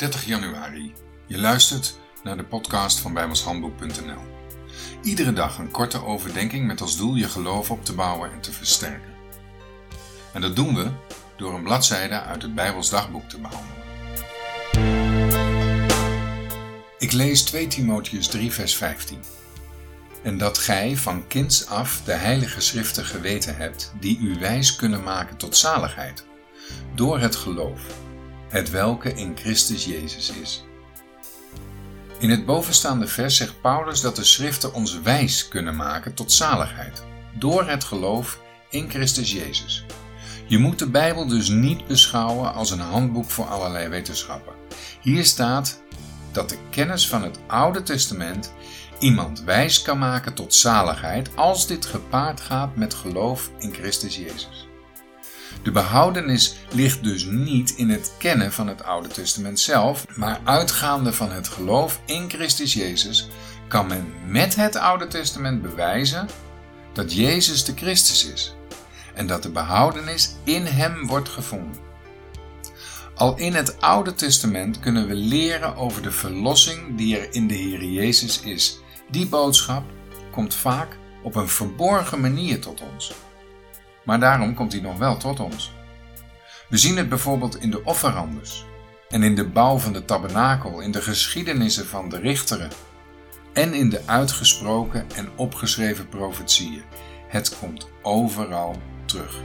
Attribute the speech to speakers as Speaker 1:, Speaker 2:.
Speaker 1: 30 januari. Je luistert naar de podcast van bijbelshandboek.nl. Iedere dag een korte overdenking met als doel je geloof op te bouwen en te versterken. En dat doen we door een bladzijde uit het Bijbels dagboek te behandelen. Ik lees 2 Timotheus 3 vers 15. En dat gij van kinds af de heilige schriften geweten hebt, die u wijs kunnen maken tot zaligheid, door het geloof het welke in Christus Jezus is. In het bovenstaande vers zegt Paulus dat de schriften ons wijs kunnen maken tot zaligheid, door het geloof in Christus Jezus. Je moet de Bijbel dus niet beschouwen als een handboek voor allerlei wetenschappen. Hier staat dat de kennis van het Oude Testament iemand wijs kan maken tot zaligheid als dit gepaard gaat met geloof in Christus Jezus. De behoudenis ligt dus niet in het kennen van het Oude Testament zelf, maar uitgaande van het geloof in Christus Jezus kan men met het Oude Testament bewijzen dat Jezus de Christus is en dat de behoudenis in Hem wordt gevonden. Al in het Oude Testament kunnen we leren over de verlossing die er in de Heer Jezus is. Die boodschap komt vaak op een verborgen manier tot ons maar daarom komt hij nog wel tot ons. We zien het bijvoorbeeld in de offerandes en in de bouw van de tabernakel, in de geschiedenissen van de richteren en in de uitgesproken en opgeschreven profetieën. Het komt overal terug.